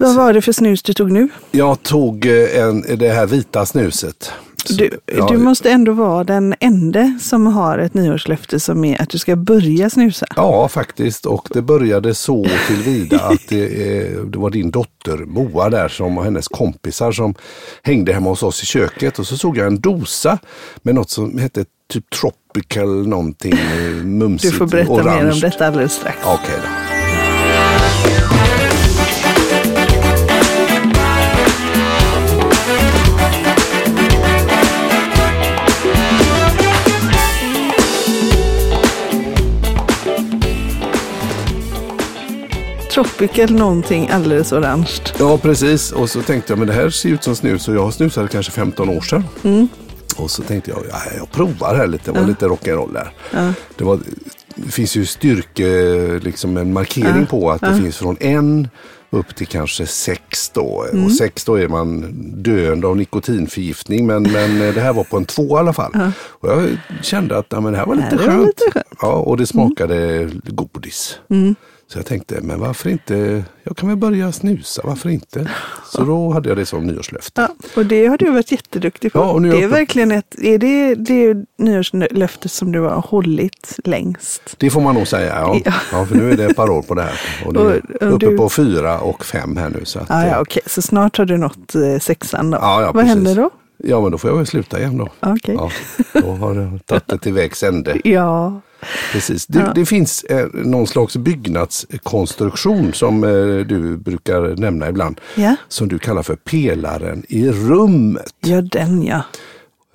Vad var det för snus du tog nu? Jag tog eh, en, det här vita snuset. Så, Du, ja, du måste ändå vara den enda som har ett nyårslöfte som är att du ska börja snusa. Ja, faktiskt. Och det började så tillvida att det, eh, det var din dotter Moa där som och hennes kompisar som hängde hemma hos oss i köket. Och så såg jag en dosa med något som hette typ tropical någonting eh, Du mumsigt. får berätta orange. mer om detta alldeles strax. Okej då. Tropical någonting alldeles orange. Ja, precis. Och så tänkte jag, men det här ser ut som snus och jag snusade kanske 15 år sedan. Mm. Och så tänkte jag, ja, jag provar här lite. Det var lite rock'n'roll där. Det, var, det finns ju styrke, liksom en markering på att det finns från en upp till kanske sex då. Mm. Och sex då är man döende av nikotinförgiftning. Men, men det här var på en två i alla fall. Och jag kände att ja, men det här var lite det skönt. lite skönt. Ja, och det smakade godis. Så jag tänkte, men varför inte, jag kan väl börja snusa, varför inte? Så då hade jag det som nyårslöfte. Ja, och det har du varit jätteduktig på. Ja, och nu är det är uppe- verkligen ett, är det det nyårslöftet som du har hållit längst? Det får man nog säga, ja. Ja. ja. för nu är det ett par år på det här. Och det är Och- och uppe du- på fyra och fem här nu. Så att, Ah, ja, eh, okej, så snart har du nått eh, sexan då. Ja, ja, Vad precis. händer då? Ja, men då får jag väl sluta igen då. Okej. Ja, då har jag tagit det till vägs ände. Ja, Precis. Det, Ja. det finns eh, någon slags byggnadskonstruktion som eh, du brukar nämna ibland. Ja. Som du kallar för pelaren i rummet. ja den ja.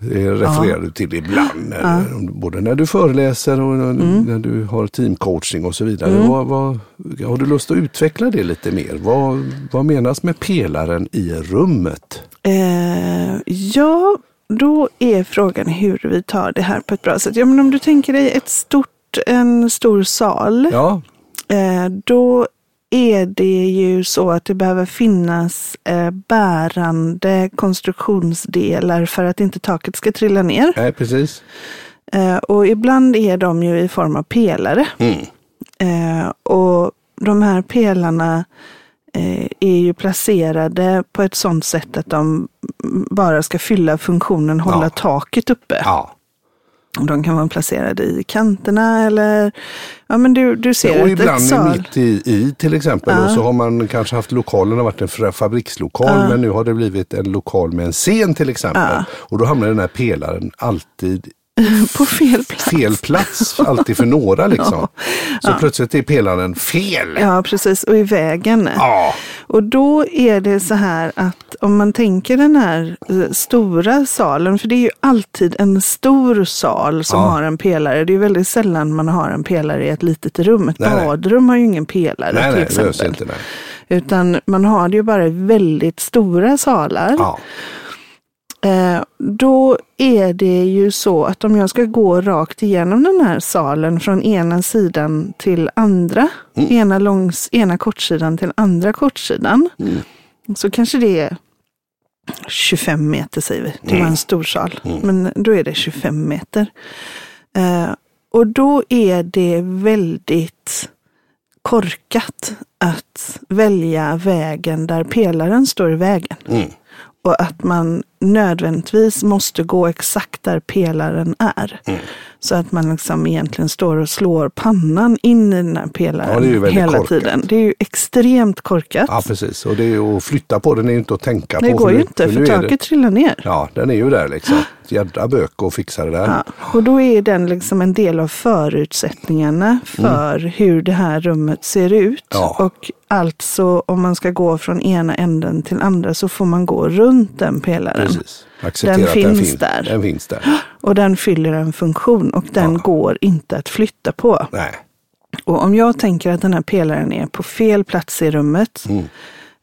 Det refererar du till ibland. eh, Både när du föreläser och när, Mm. när du har teamcoaching och så vidare. Vad, vad, har du lust att utveckla det lite mer? Vad, vad menas med pelaren i rummet? Eh, ja, då är frågan hur vi tar det här på ett bra sätt. Ja, men om du tänker dig ett stort, en stor sal, Ja, eh, då är det ju så att det behöver finnas eh, bärande konstruktionsdelar för att inte taket ska trilla ner. nej, precis. Eh, och ibland är de ju i form av pelare. Mm. Eh, och de här pelarna eh, är ju placerade på ett sådant sätt att de bara ska fylla funktionen hålla Ja. taket uppe. Ja. Och De kan vara placerade i kanterna eller, ja men du, du ser och att ibland är mitt i, i till exempel. Ja. Och så har man kanske haft lokalen har varit en fabrikslokal men nu har det blivit en lokal med en scen till exempel. Ja. Och då hamnar den här pelaren alltid på fel plats. fel plats, alltid för några liksom. Så plötsligt är pelaren fel. Ja, precis. Och i vägen. Ja. Och då är det så här att om man tänker den här eh, stora salen, för det är ju alltid en stor sal som Ja. har en pelare. Det är ju väldigt sällan man har en pelare i ett litet rum. Ett Nej, nej. badrum har ju ingen pelare Nej, till nej, exempel. inte. Nej. Utan man har det ju bara i väldigt stora salar. Ja. Eh, då är det ju så att om jag ska gå rakt igenom den här salen från ena sidan till andra, Mm. ena, långs, ena kortsidan till andra kortsidan, Mm. så kanske det är 25 meter säger vi. Det var Mm. en stor sal, men då är det 25 meter. Eh, och då är det väldigt korkat att välja vägen där pelaren står i vägen. Mm. Och att man nödvändigtvis måste gå exakt där pelaren är. Mm. Så att man liksom egentligen står och slår pannan in i den här pelaren Ja, det hela korkat. tiden. Det är ju extremt korkat. ja, precis. Och det är att flytta på den är ju inte att tänka det på. går för ju inte, för det- taket trillar ner. Ja, den är ju där liksom. Jädra bök att fixa det där. Ja, och då är den liksom en del av förutsättningarna för hur det här rummet ser ut. Mm. Ja. Och alltså om man ska gå från ena änden till andra så får man gå runt den pelaren. Precis. Acceptera Den finns den, fin- där. den finns där. Och den fyller en funktion och den Ja. går inte att flytta på. Nej. Och om jag tänker att den här pelaren är på fel plats i rummet Mm.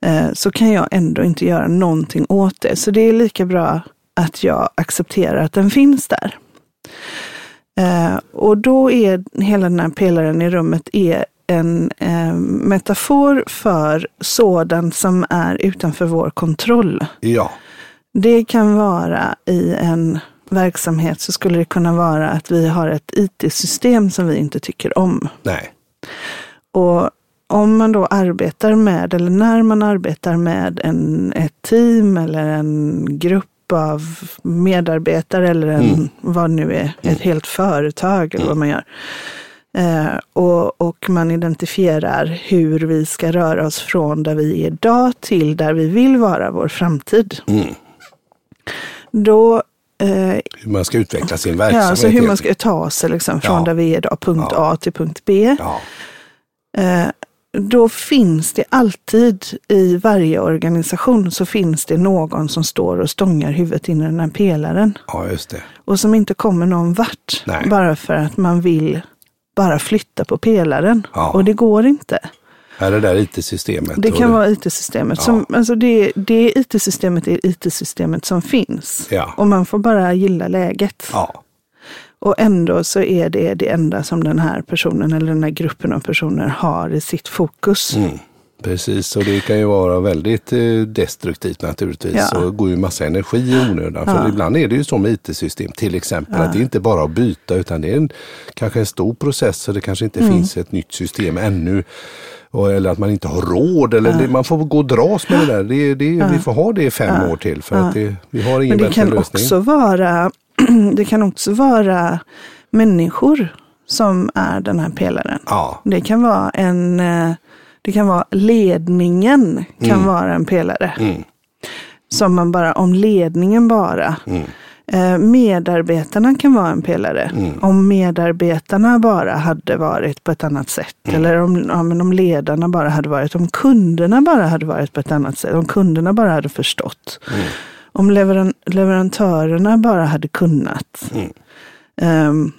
eh, så kan jag ändå inte göra någonting åt det. Så det är lika bra att jag accepterar att den finns där. Eh, och då är hela den här pelaren i rummet är en eh, metafor för sådant som är utanför vår kontroll. Ja. Det kan vara i en verksamhet så skulle det kunna vara att vi har ett IT-system som vi inte tycker om. Nej. Och om man då arbetar med, eller när man arbetar med en, ett team eller en grupp av medarbetare eller en, Mm. vad nu är, ett helt företag eller vad man gör. Eh, och, och man identifierar hur vi ska röra oss från där vi är idag till där vi vill vara vår framtid. Då eh, Hur man ska utveckla sin Ja, verksamhet. alltså hur man ska ta sig liksom från Ja. där vi är idag, punkt Ja. A till punkt B. Ja. Eh, då finns det alltid i varje organisation så finns det någon som står och stångar huvudet in i den här pelaren. ja, just det. Och som inte kommer någon vart. Nej. Bara för att man vill bara flytta på pelaren. Ja. Och det går inte. Är det där IT-systemet. Det kan vara IT-systemet. Ja. Som, alltså det, det IT-systemet är IT-systemet som finns. Ja. Och man får bara gilla läget. Ja, Och ändå så är det det enda som den här personen eller den här gruppen av personer har i sitt fokus. mm. Precis. Och det kan ju vara väldigt eh, destruktivt naturligtvis. Ja. Och går ju massa energi i onödan. För Ja. ibland är det ju så med IT-system till exempel. Ja. Att det är inte bara att byta utan det är en, kanske en stor process. Så det kanske inte Mm. finns ett nytt system ännu. Och, eller att man inte har råd. Eller det, man får gå och dras med det där. Det, det, Vi får ha det i fem år till. För att det, vi har ingen det bättre kan, lösning. också vara, det kan också vara människor som är den här pelaren. Det kan vara en eh, det kan vara ledningen kan vara en pelare. Mm. Som man bara, om ledningen bara. Mm. Eh, Medarbetarna kan vara en pelare. Mm. Om medarbetarna bara hade varit på ett annat sätt. Mm. Eller om, ja, men om ledarna bara hade varit. Om kunderna bara hade varit på ett annat sätt. Om kunderna bara hade förstått. Mm. Om leveran, leverantörerna bara hade kunnat. Mm.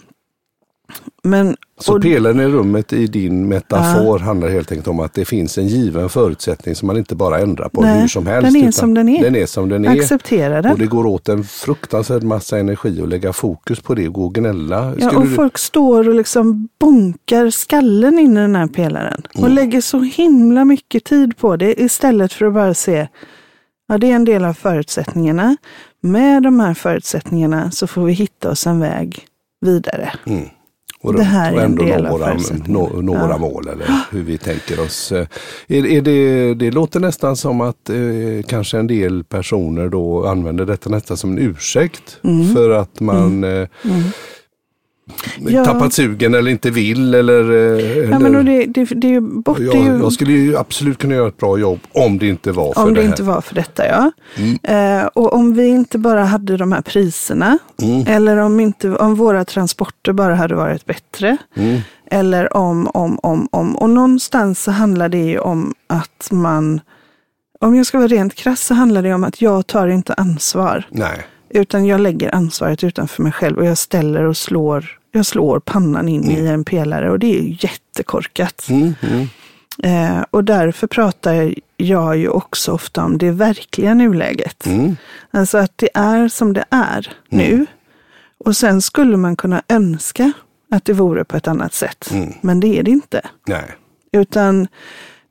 Men, Så och- pelaren i rummet i din metafor handlar helt enkelt om att det finns en given förutsättning som man inte bara ändrar på Nej, hur som helst. den är som den är. Den är som den är. acceptera den. Och det går åt en fruktansvärd massa energi att lägga fokus på det och gå och gnälla. Ja, och du- folk står och liksom bonkar skallen in i den här pelaren. Och Mm. lägger så himla mycket tid på det istället för att bara se, ja det är en del av förutsättningarna. Med de här förutsättningarna så får vi hitta oss en väg vidare. Mm. Och, Det här är ändå nå av våra, nå, nå våra Ja. mål eller hur vi tänker oss. Eh, Är, är det, det låter nästan som att eh, kanske en del personer då använder detta nästan som en ursäkt Mm. för att man eh, Ja. tappat sugen eller inte vill eller... eh, Ja, eller men det, det, det är ju bort, det är jag, ju, jag skulle ju absolut kunna göra ett bra jobb om det inte var för om det det här. inte var för detta ja. Mm. Eh, och om vi inte bara hade de här priserna, Mm. eller om, inte, om våra transporter bara hade varit bättre, Mm. Eller om, om, om, om. Och någonstans så handlar det ju om att man, om jag ska vara rent krass så handlar det om att jag tar inte ansvar. Nej. Utan jag lägger ansvaret utanför mig själv och jag ställer och slår, jag slår pannan in i en pelare och det är jättekorkat. Mm. Mm. Eh, och därför pratar jag ju också ofta om det verkliga nuläget. Mm. Alltså att det är som det är nu. Och sen skulle man kunna önska att det vore på ett annat sätt. Mm. Men det är det inte. Nej. Utan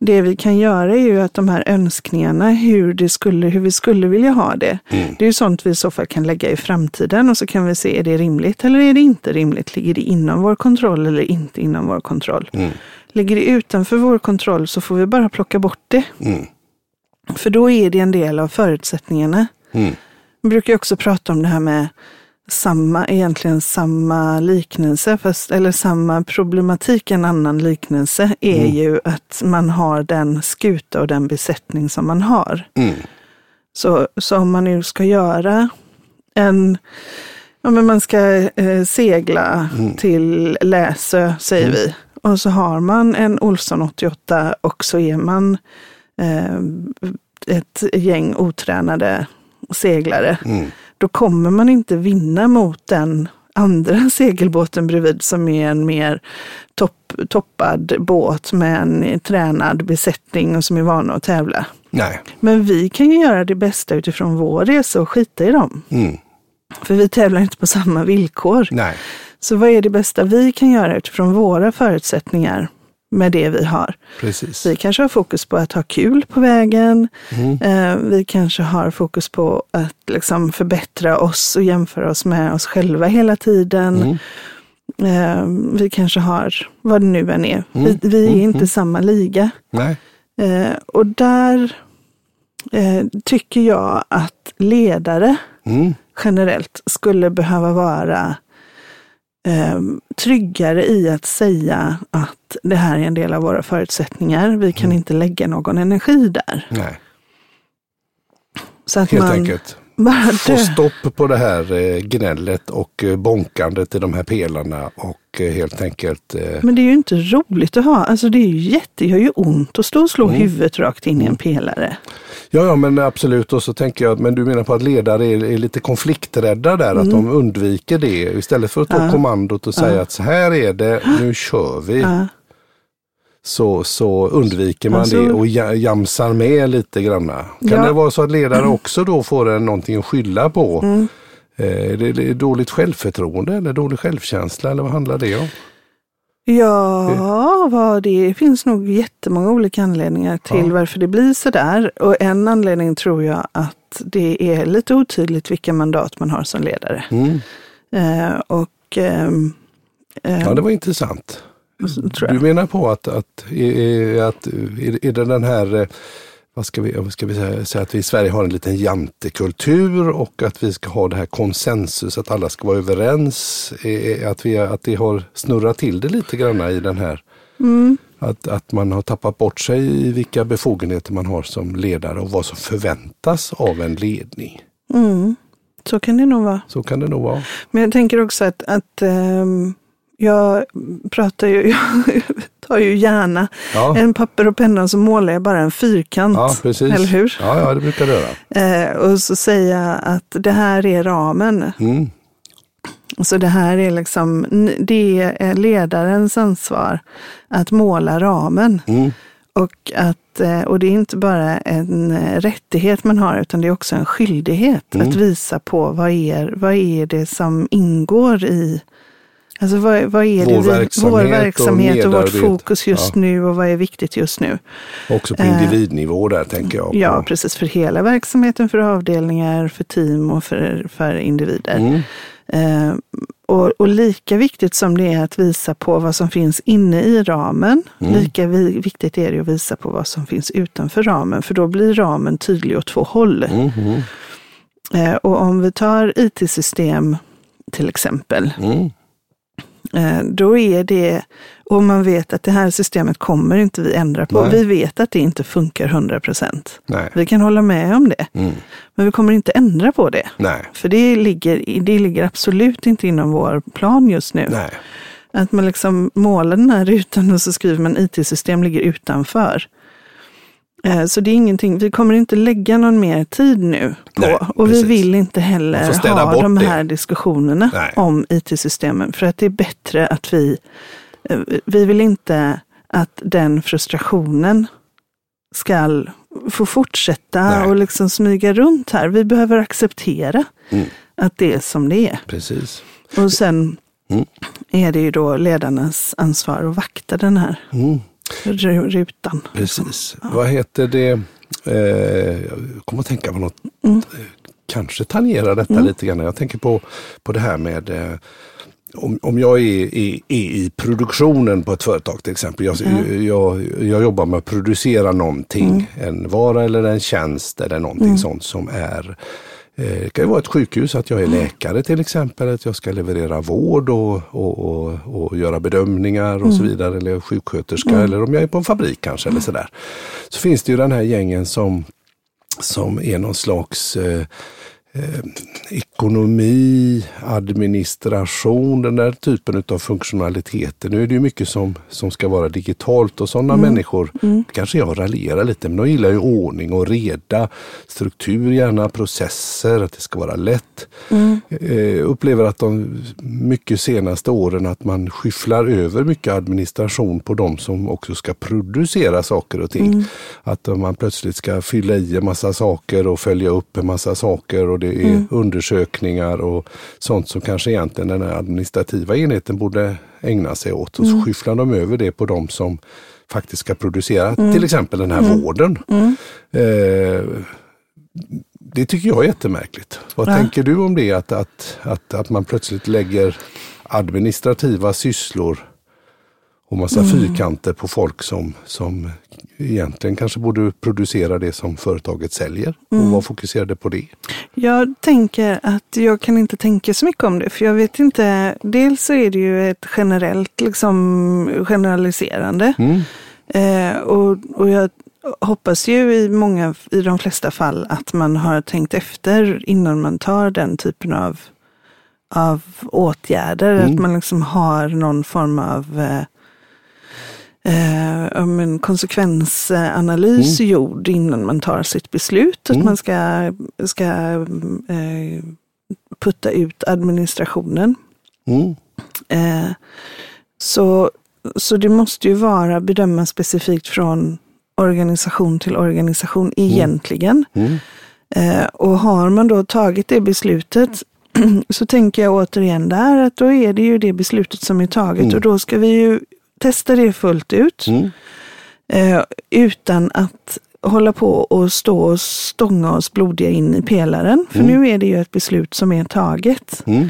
det vi kan göra är ju att de här önskningarna, hur, det skulle, hur vi skulle vilja ha det, Mm. det är ju sånt vi i så fall kan lägga i framtiden och så kan vi se, är det rimligt eller är det inte rimligt? Ligger det inom vår kontroll eller inte inom vår kontroll? Mm. Ligger det utanför vår kontroll så får vi bara plocka bort det. Mm. För då är det en del av förutsättningarna. Mm. Man brukar också prata om det här med samma, egentligen samma liknelse, fast, eller samma problematik, en annan liknelse, är ju att man har den skuta och den besättning som man har. Mm. Så, så om man nu ska göra en, ja men man ska eh, segla till Läsö, säger vi, och så har man en Olsson 88 och så är man eh, ett gäng otränade seglare. Mm. Då kommer man inte vinna mot den andra segelbåten bredvid som är en mer topp, toppad båt med en tränad besättning och som är vana att tävla. Nej. Men vi kan ju göra det bästa utifrån vår resa och skita i dem. Mm. För vi tävlar inte på samma villkor. Nej. Så vad är det bästa vi kan göra utifrån våra förutsättningar med det vi har? Precis. Vi kanske har fokus på att ha kul på vägen. Mm. Eh, vi kanske har fokus på att liksom förbättra oss och jämföra oss med oss själva hela tiden. Mm. Eh, vi kanske har, vad det nu än är, Mm, vi, vi är mm, inte mm. samma liga. Nej. Eh, och där tycker jag att ledare Mm. generellt skulle behöva vara eh, tryggare i att säga att det här är en del av våra förutsättningar. Vi kan Mm. inte lägga någon energi där. Nej. Så att Helt man enkelt. Få stopp på det här eh, gnället och eh, bonkandet i de här pelarna och eh, helt enkelt Men det är ju inte roligt att ha. Alltså det är ju jätte, gör ju ont att stå och slå Mm. huvudet rakt in i en pelare. Ja, ja, men absolut. Och så tänker jag, men du menar på att ledare är, är lite konflikträdda där, att de undviker det istället för att ta Mm. Ja. kommandot och säga att så här är det, nu kör vi. Ja. Så, så undviker man Alltså- det och ja- jamsar med lite granna. Kan Ja. det vara så att ledare också då får en någonting att skylla på? Mm. Eh, Är det, det är dåligt självförtroende eller dålig självkänsla eller vad handlar det om? Ja, vad det finns nog jättemånga olika anledningar till Ja. varför det blir sådär. Och en anledning tror jag att det är lite otydligt vilka mandat man har som ledare. Mm. Eh, och ehm, eh, Ja, det var intressant. Jag. Du menar på att, att, är, att är, det den här, eh, vad ska vi, vad ska vi säga, säga, att vi i Sverige har en liten jantekultur och att vi ska ha det här konsensus, att alla ska vara överens. Att, vi, att det har snurrat till det lite grann i den här, Mm. att, att man har tappat bort sig i vilka befogenheter man har som ledare och vad som förväntas av en ledning. Mm. Så kan det nog vara. Så kan det nog vara. Men jag tänker också att, att ehm, jag pratar ju, jag tar ju gärna Ja, en papper och penna så målar jag bara en fyrkant. ja precis. Eller hur? Ja, ja, det brukar det göra. Eh, och så säga att det här är ramen. Mm. Så det här är liksom, det är ledarens ansvar att måla ramen. Mm. Och, att, eh, och det är inte bara en rättighet man har, utan det är också en skyldighet Mm. att visa på vad är, vad är det som ingår i Alltså vad, vad är Vår det verksamhet vår och verksamhet och, vårt medarbete. fokus just Ja. nu och vad är viktigt just nu. Också på Eh, individnivå där tänker jag. Ja, precis. För hela verksamheten, för avdelningar, för team och för, för individer. Mm. Eh, och, och lika viktigt som det är att visa på vad som finns inne i ramen, Mm. lika vi, viktigt är det att visa på vad som finns utanför ramen. För då blir ramen tydlig åt två håll. Mm, Eh, och om vi tar IT-system till exempel, mm. Eh, då är det, och man vet att det här systemet kommer inte vi ändra på. Nej. Vi vet att det inte funkar 100 procent. Vi kan hålla med om det, Mm. men vi kommer inte ändra på det. Nej. För det ligger, det ligger absolut inte inom vår plan just nu. Nej. Att man liksom målar den här rutan och så skriver man IT-system ligger utanför. Eh, Så det är ingenting, vi kommer inte lägga någon mer tid nu på. Nej, och precis. vi vill inte heller ha de det. här diskussionerna Nej. om IT-systemen. För att det är bättre att vi, eh, vi vill inte att den frustrationen ska få fortsätta Nej. och liksom smyga runt här. Vi behöver acceptera Mm. att det är som det är. Precis. Och sen Mm. är det ju då ledarnas ansvar att vakta den här Mm. Ru- rutan. Precis. Vad heter det? Eh, jag kommer att tänka på något, Mm. eh, kanske tangerar detta Mm. lite grann. Jag tänker på, på det här med eh, om, om jag är, är, är i produktionen på ett företag till exempel. Jag, Ja. jag, jag jobbar med att producera någonting. Mm. En vara eller en tjänst eller någonting sånt som är det kan ju vara ett sjukhus, att jag är läkare till exempel, att jag ska leverera vård och, och, och, och göra bedömningar och så vidare. Eller sjuksköterska eller om jag är på en fabrik kanske eller sådär. Så finns det ju den här gängen som, som är någon slags eh, eh, ekonomi, administration, den där typen av funktionaliteter. Nu är det ju mycket som, som ska vara digitalt och sådana människor, kanske jag raljerar lite, men de gillar ju ordning och reda, struktur gärna, processer, att det ska vara lätt. Eh, upplever att de mycket senaste åren att man skyfflar över mycket administration på de som också ska producera saker och ting. Att man plötsligt ska fylla i en massa saker och följa upp en massa saker och det är undersökningar och sånt som kanske egentligen den här administrativa enheten borde ägna sig åt. Och så skyfflar de över det på de som faktiskt ska producera till exempel den här vården. Eh, det tycker jag är jättemärkligt. Vad Ja. tänker du om det? Att, att, att, att man plötsligt lägger administrativa sysslor och massa Mm. fyrkanter på folk som, som egentligen kanske borde producera det som företaget säljer Mm. och vara fokuserade på det. Jag tänker att jag kan inte tänka så mycket om det, för jag vet inte. Dels så är det ju ett generellt liksom, generaliserande. Mm. Eh, och, och jag hoppas ju i många, i de flesta fall, att man har tänkt efter innan man tar den typen av, av åtgärder. Mm. Att man liksom har någon form av eh, eh, om en konsekvensanalys gjord innan man tar sitt beslut. Att Mm. man ska, ska eh, putta ut administrationen. Mm. Eh, så, så det måste ju vara bedömas specifikt från organisation till organisation egentligen. Mm. Eh, och har man då tagit det beslutet så tänker jag återigen där att då är det ju det beslutet som är taget Mm. och då ska vi ju testa det fullt ut Mm. eh, utan att hålla på och stå och stånga oss blodiga in i pelaren. För Mm. nu är det ju ett beslut som är taget. Mm.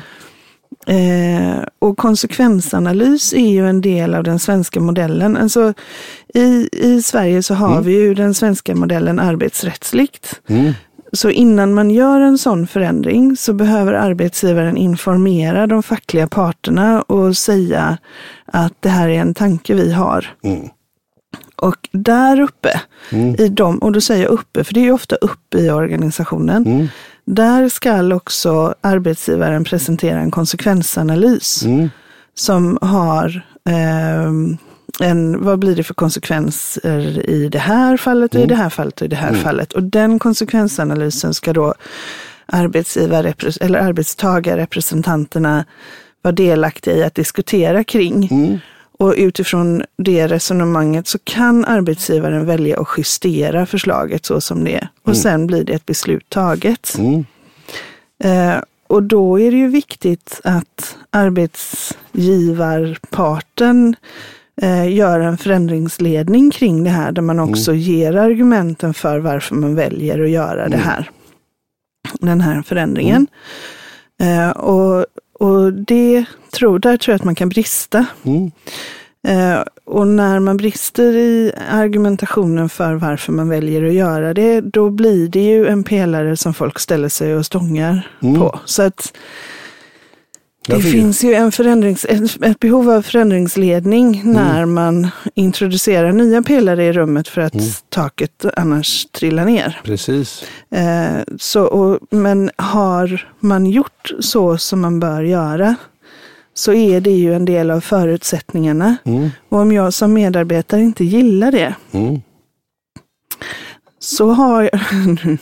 Eh, och konsekvensanalys är ju en del av den svenska modellen. Alltså, i, I Sverige så har Mm. vi ju den svenska modellen arbetsrättsligt. Så innan man gör en sån förändring så behöver arbetsgivaren informera de fackliga parterna och säga att det här är en tanke vi har. Mm. Och där uppe, Mm. i dem, och då säger jag uppe, för det är ju ofta uppe i organisationen. Mm. Där ska också arbetsgivaren presentera en konsekvensanalys Mm. som har ehm, en, vad blir det för konsekvenser i det här fallet och i det här fallet och i det här fallet. Och den konsekvensanalysen ska då arbetsgivare eller arbetstagarrepresentanterna vara delaktiga i att diskutera kring. Mm. Och utifrån det resonemanget så kan arbetsgivaren välja att justera förslaget så som det är. Och sen blir det ett beslut taget. Mm. Eh, och då är det ju viktigt att arbetsgivarparten eh, gör en förändringsledning kring det här, där man också ger argumenten för varför man väljer att göra det här. Den här förändringen. Eh, och, och det tror, där tror jag att man kan brista. Mm. Eh, och när man brister i argumentationen för varför man väljer att göra det, då blir det ju en pelare som folk ställer sig och stångar på. Så att det finns ju en förändrings, ett, behov av förändringsledning när man introducerar nya pelare i rummet för att taket annars trillar ner. Precis. Eh, så, och, men har man gjort så som man bör göra så är det ju en del av förutsättningarna. Mm. Och om jag som medarbetare inte gillar det Mm. Så har jag,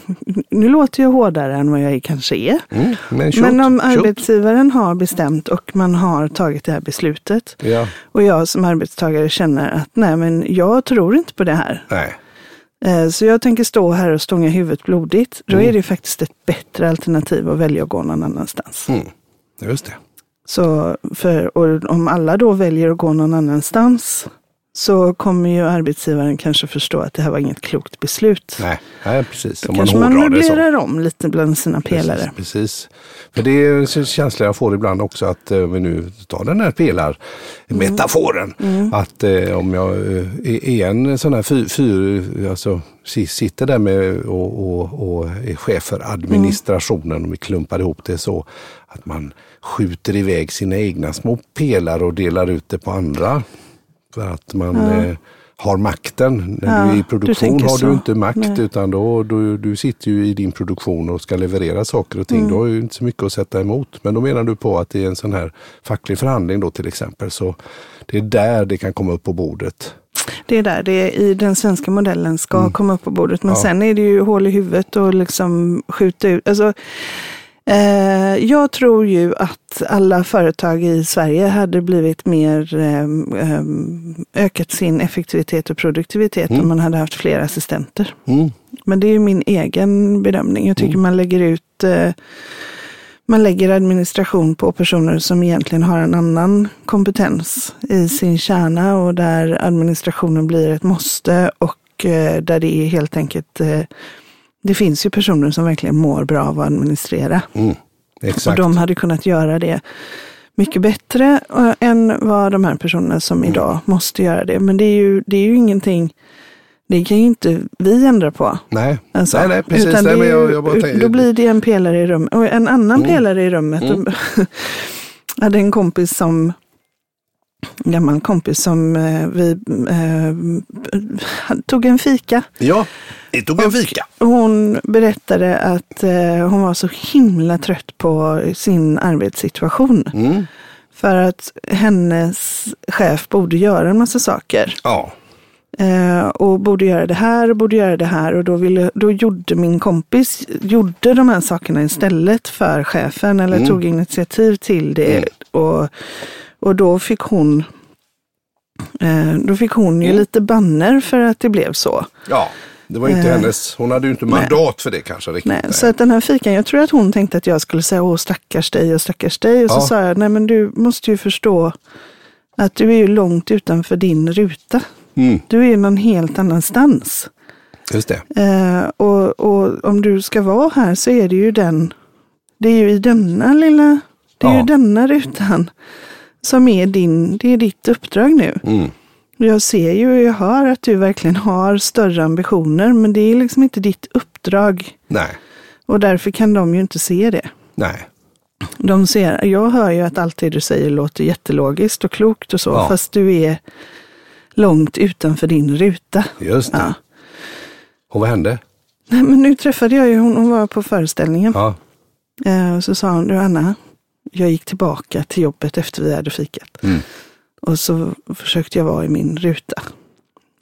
nu låter jag hårdare än vad jag kanske är. Mm. Men, shoot, Men om arbetsgivaren har bestämt och man har tagit det här beslutet Ja, och jag som arbetstagare känner att nej men jag tror inte på det här. nej. Eh, Så jag tänker stå här och stånga huvudet blodigt. Då Mm. är det faktiskt ett bättre alternativ att välja att gå någon annanstans. Mm. Just det. Så för, och om alla då väljer att gå någon annanstans så kommer ju arbetsgivaren kanske förstå att det här var inget klokt beslut. Nej, nej precis. Då Om man kanske man så. möblerar om lite bland sina pelare. Precis, precis. För det är en känsla jag får ibland också att eh, vi nu tar den här pelarmetaforen. Att eh, om jag eh, är- är en sån här fyr, fyr alltså si- sitter där med och, och, och är chef för administrationen och vi klumpar ihop det så att man skjuter iväg sina egna små pelare och delar ut det på andra. För att man eh, har makten. När Ja, du är i du produktion tänker har så. du inte makt Nej. utan då, du, du sitter ju i din produktion och ska leverera saker och ting. Mm. Du har ju inte så mycket att sätta emot. Men då menar du på att det är en sån här facklig förhandling då till exempel. Så det är där det kan komma upp på bordet. Det är där det i den svenska modellen ska komma upp på bordet. Men Mm. Ja. sen är det ju hål i huvudet och liksom skjuta ut. Alltså, jag tror ju att alla företag i Sverige hade blivit mer eh, eh, ökat sin effektivitet och produktivitet om man hade haft fler assistenter. Mm. Men det är ju min egen bedömning. Jag tycker man lägger ut eh, man lägger administration på personer som egentligen har en annan kompetens i sin kärna och där administrationen blir ett måste och eh, där det är helt enkelt eh, det finns ju personer som verkligen mår bra av att administrera Mm. och de hade kunnat göra det mycket bättre eh, än vad de här personerna som Mm. idag måste göra det. Men det är ju, det är ju ingenting, det kan ju inte vi ändra på. Nej, Alltså, nej, nej precis. utan Nej, jag, ju- jag Då blir det en pelare i rummet. Och en annan Mm. pelare i rummet. Mm. Hade en kompis som, en gammal kompis som eh, vi eh, tog en fika. Ja, det tog en fika. Och Hon berättade att eh, hon var så himla trött på sin arbetssituation. Mm. För att hennes chef borde göra en massa saker. Ja, Eh, och borde göra det här och borde göra det här. Och då, ville, då gjorde min kompis gjorde de här sakerna istället för chefen. Eller Mm. tog initiativ till det. Mm. Och, och då fick hon eh, då fick hon ju Mm. lite banner för att det blev så. ja. Det var inte Eh, hennes, hon hade ju inte mandat för det kanske riktigt. Nej, så att den här fikan, jag tror att hon tänkte att jag skulle säga åh stackars dig och stackars dig. Och så Ja. sa jag, nej men du måste ju förstå att du är ju långt utanför din ruta. Mm, Du är ju någon helt annanstans. just det. Eh, och, och om du ska vara här så är det ju den, det är ju i denna lilla, det är Ja. ju denna rutan som är din, det är ditt uppdrag nu. Mm. Jag ser ju och jag hör att du verkligen har större ambitioner, men det är liksom inte ditt uppdrag. Nej, Och därför kan de ju inte se det. nej. De ser, jag hör ju att allt det du säger låter jättelogiskt och klokt och så, Ja. fast du är långt utanför din ruta. Just det. Ja. Och vad hände? Nej, men nu träffade jag ju hon, hon var på föreställningen. Ja, Eh, och så sa hon, du Anna, jag gick tillbaka till jobbet efter vi hade fikat. Mm. Och så försökte jag vara i min ruta.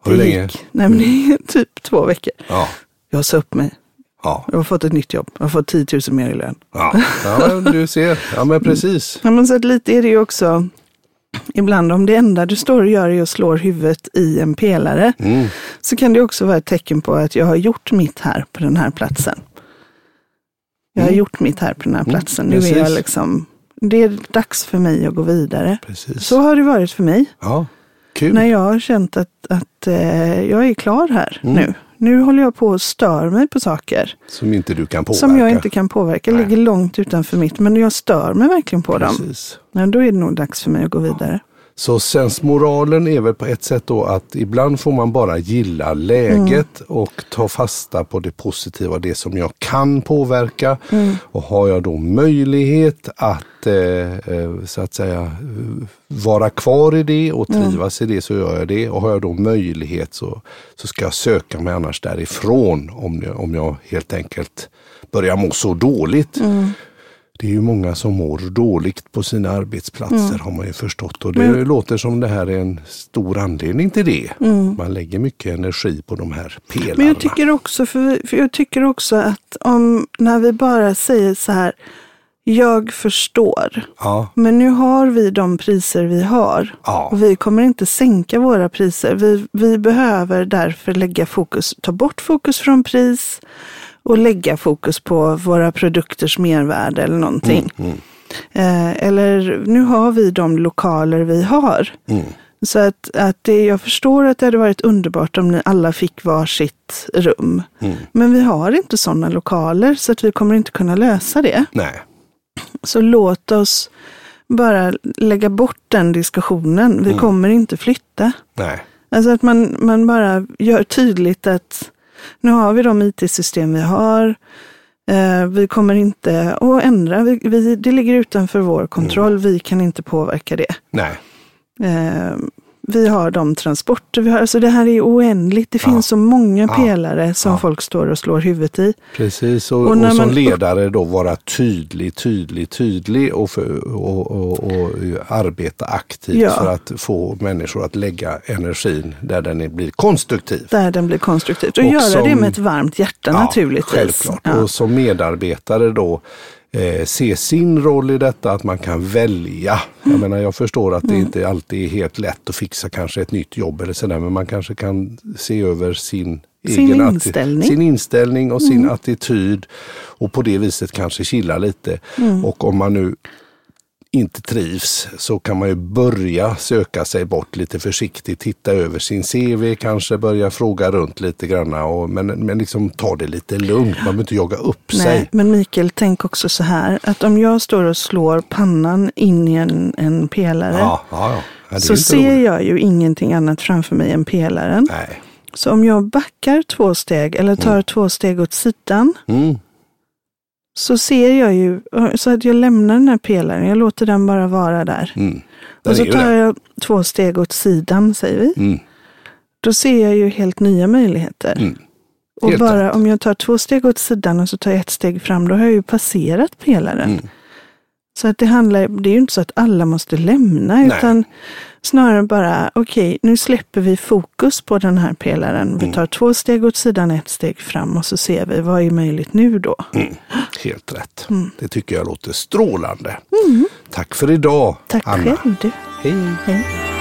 hur Det länge? Nej, men är typ två veckor. Ja, Jag sa upp mig. ja, Jag har fått ett nytt jobb. Jag har fått 10 000 mer i lön. ja. ja du ser. Ja, men precis. Ja, men så att lite är det ju också, ibland om det enda du står och gör är att slå huvudet i en pelare, Mm. så kan det också vara ett tecken på att jag har gjort mitt här på den här platsen. Jag har Mm. gjort mitt här på den här Mm, platsen. Nu är jag precis. liksom, det är dags för mig att gå vidare. Precis. Så har det varit för mig. Ja, kul. När jag har känt att, att eh, jag är klar här Mm. nu. Nu håller jag på och stör mig på saker Som inte du kan påverka. som jag inte kan påverka. Nej. ligger långt utanför mitt. Men jag stör mig verkligen på dem. Precis. Ja, då är det nog dags för mig att gå vidare. Så sensmoralen är väl på ett sätt då att ibland får man bara gilla läget Mm. och ta fasta på det positiva, det som jag kan påverka. Mm. Och har jag då möjlighet att eh, eh, så att säga vara kvar i det och Mm. trivas i det så gör jag det. Och har jag då möjlighet så, så ska jag söka mig annars därifrån om jag, om jag helt enkelt börjar må så dåligt. Mm. Det är ju många som mår dåligt på sina arbetsplatser har man ju förstått. Och det Mm. Men- låter som det här är en stor anledning till det. Mm. Man lägger mycket energi på de här pelarna. Men jag tycker också, för, för jag tycker också att om, när vi bara säger så här, jag förstår, Ja, men nu har vi de priser vi har. ja, Och vi kommer inte sänka våra priser. Vi, vi behöver därför lägga fokus, ta bort fokus från pris och lägga fokus på våra produkters mervärde eller någonting. mm, Eh, eller nu har vi de lokaler vi har. mm. Så att, att det, jag förstår att det hade varit underbart om ni alla fick varsitt rum. Mm. Men vi har inte sådana lokaler så att vi kommer inte kunna lösa det. Nej, Så låt oss bara lägga bort den diskussionen. Vi Mm. kommer inte flytta. nej, Alltså att man, man bara gör tydligt att nu har vi de it-system vi har. Eh, vi kommer inte att ändra. Vi, vi, det ligger utanför vår kontroll. Mm. Vi kan inte påverka det. nej. Eh, vi har de transporter vi har. Alltså det här är oändligt. Det Ja. finns så många Ja. pelare som Ja. folk står och slår huvudet i. Precis, och, Och och, som man- ledare då vara tydlig, tydlig, tydlig och, för, och, arbeta aktivt Ja. för att få människor att lägga energin där den blir konstruktiv. Där den blir konstruktivt. Och, göra det som- med ett varmt hjärta naturligtvis. Självklart. Ja. Och som medarbetare då eh, se sin roll i detta, att man kan välja. Mm. Jag menar, jag förstår att det inte alltid är helt lätt att fixa kanske ett nytt jobb eller sådär, men man kanske kan se över sin Sin egen inställning. Mm. sin inställning och sin attityd och på det viset kanske chilla lite. Mm. Och om man nu inte trivs så kan man ju börja söka sig bort lite försiktigt, titta över sin CV, kanske börja fråga runt lite grann. Och, men, men liksom ta det lite lugnt, man behöver inte jaga upp Nej, sig. men Mikael, tänk också så här att om jag står och slår pannan in i en, en pelare Ja, ja, ja. Så ser roligt. jag ju ingenting annat framför mig än pelaren. Nej. Så om jag backar två steg eller tar två steg åt sidan Mm. Så ser jag ju, så att jag lämnar den här pelaren, jag låter den bara vara där. Mm. Och så tar jag två steg åt sidan, säger vi. Mm. Då ser jag ju helt nya möjligheter. Mm. Och bara rätt. om jag tar två steg åt sidan och så tar jag ett steg fram, då har jag ju passerat pelaren. Mm. Så att det handlar, det är ju inte så att alla måste lämna, Nej. utan snarare bara, okej, nu släpper vi fokus på den här pelaren. Mm. Vi tar två steg åt sidan, ett steg fram och så ser vi, vad är möjligt nu då? Mm. Helt rätt. Mm. Det tycker jag låter strålande. Tack för idag, Tack Anna. själv du. Hej. Hej.